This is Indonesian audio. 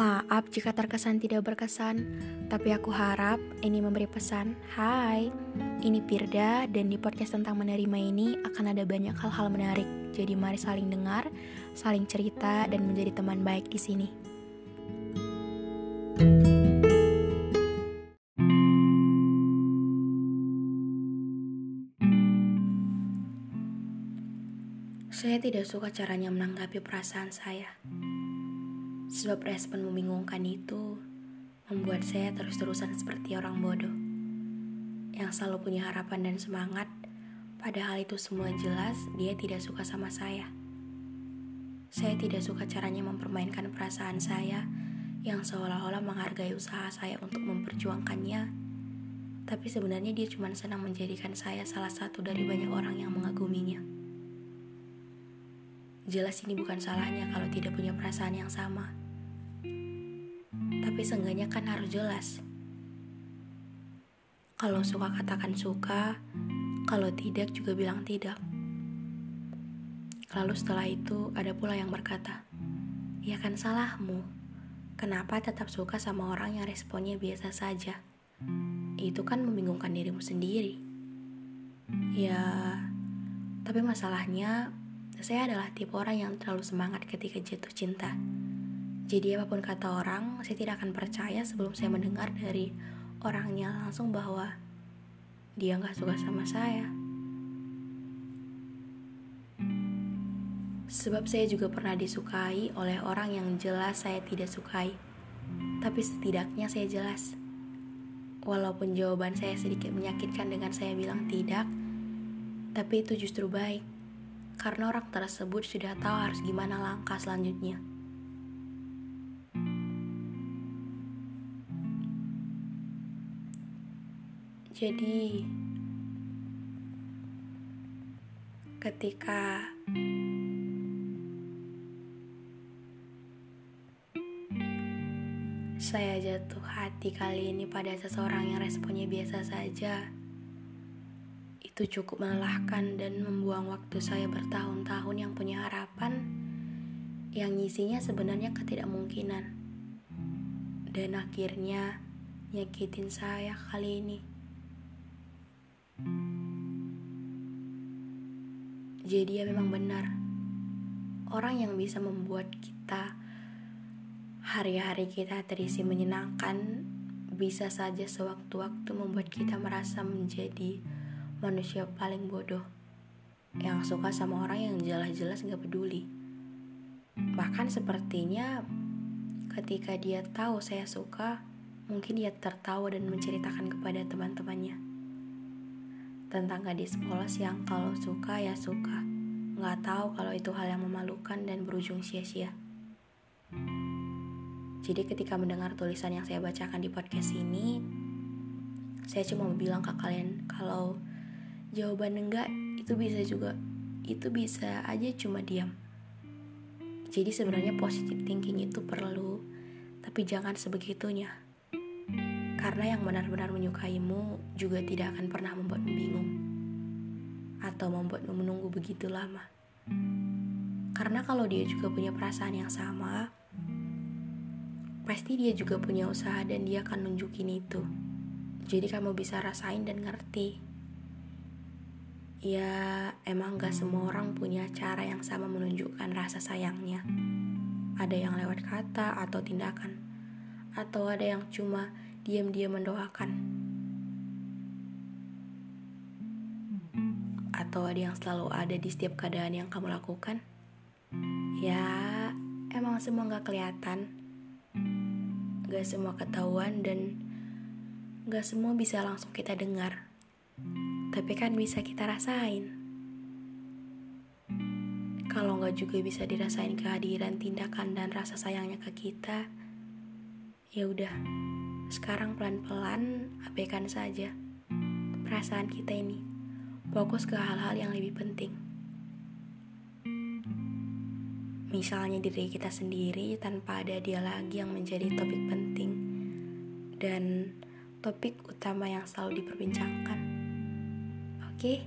Maaf jika terkesan tidak berkesan, tapi aku harap ini memberi pesan. Hai, ini Pirda dan di podcast tentang menerima ini akan ada banyak hal-hal menarik. Jadi mari saling dengar, saling cerita dan menjadi teman baik di sini. Saya tidak suka caranya menanggapi perasaan saya. Sebab respon membingungkan itu membuat saya terus-terusan seperti orang bodoh yang selalu punya harapan dan semangat, padahal itu semua jelas dia tidak suka sama saya. Saya tidak suka caranya mempermainkan perasaan saya yang seolah-olah menghargai usaha saya untuk memperjuangkannya. Tapi sebenarnya dia cuma senang menjadikan saya salah satu dari banyak orang yang mengaguminya. Jelas ini bukan salahnya kalau tidak punya perasaan yang sama. Tapi seenggaknya kan harus jelas. Kalau suka katakan suka, kalau tidak juga bilang tidak. Lalu setelah itu ada pula yang berkata, Ya kan salahmu. Kenapa tetap suka sama orang yang responnya biasa saja? Itu kan membingungkan dirimu sendiri. Ya, tapi masalahnya saya adalah tipe orang yang terlalu semangat ketika jatuh cinta. Jadi apa pun kata orang, saya tidak akan percaya sebelum saya mendengar dari orangnya langsung bahwa dia nggak suka sama saya. Sebab saya juga pernah disukai oleh orang yang jelas saya tidak sukai. Tapi setidaknya saya jelas. Walaupun jawaban saya sedikit menyakitkan dengan saya bilang tidak, tapi itu justru baik karena orang tersebut sudah tahu harus gimana langkah selanjutnya. Jadi, ketika saya jatuh hati kali ini pada seseorang yang responnya biasa saja, itu cukup melelahkan dan membuang waktu saya bertahun-tahun yang punya harapan yang isinya sebenarnya ketidakmungkinan. Dan akhirnya nyakitin saya kali ini. Jadi ya memang benar. Orang yang bisa membuat kita hari-hari kita terisi menyenangkan bisa saja sewaktu-waktu membuat kita merasa menjadi manusia paling bodoh yang suka sama orang yang jelas-jelas gak peduli. Bahkan sepertinya ketika dia tahu saya suka, mungkin dia tertawa dan menceritakan kepada teman-temannya tentang gadis polos yang kalau suka ya suka. Gak tahu kalau itu hal yang memalukan dan berujung sia-sia. Jadi ketika mendengar tulisan yang saya bacakan di podcast ini, saya cuma bilang ke kalian kalau jawaban enggak itu bisa juga itu bisa aja cuma diam. Jadi sebenarnya positive thinking itu perlu tapi jangan sebegitunya. Karena yang benar-benar menyukaimu juga tidak akan pernah membuatmu bingung atau membuatmu menunggu begitu lama. Karena kalau dia juga punya perasaan yang sama pasti dia juga punya usaha dan dia akan nunjukin itu. Jadi kamu bisa rasain dan ngerti Ya, emang gak semua orang punya cara yang sama menunjukkan rasa sayangnya. Ada yang lewat kata atau tindakan, atau ada yang cuma diam-diam mendoakan, atau ada yang selalu ada di setiap keadaan yang kamu lakukan. Ya, emang semua gak kelihatan, gak semua ketahuan, dan gak semua bisa langsung kita dengar tapi kan bisa kita rasain. Kalau nggak juga bisa dirasain kehadiran tindakan dan rasa sayangnya ke kita, ya udah. Sekarang pelan-pelan abaikan saja perasaan kita ini. Fokus ke hal-hal yang lebih penting. Misalnya diri kita sendiri tanpa ada dia lagi yang menjadi topik penting dan topik utama yang selalu diperbincangkan. okay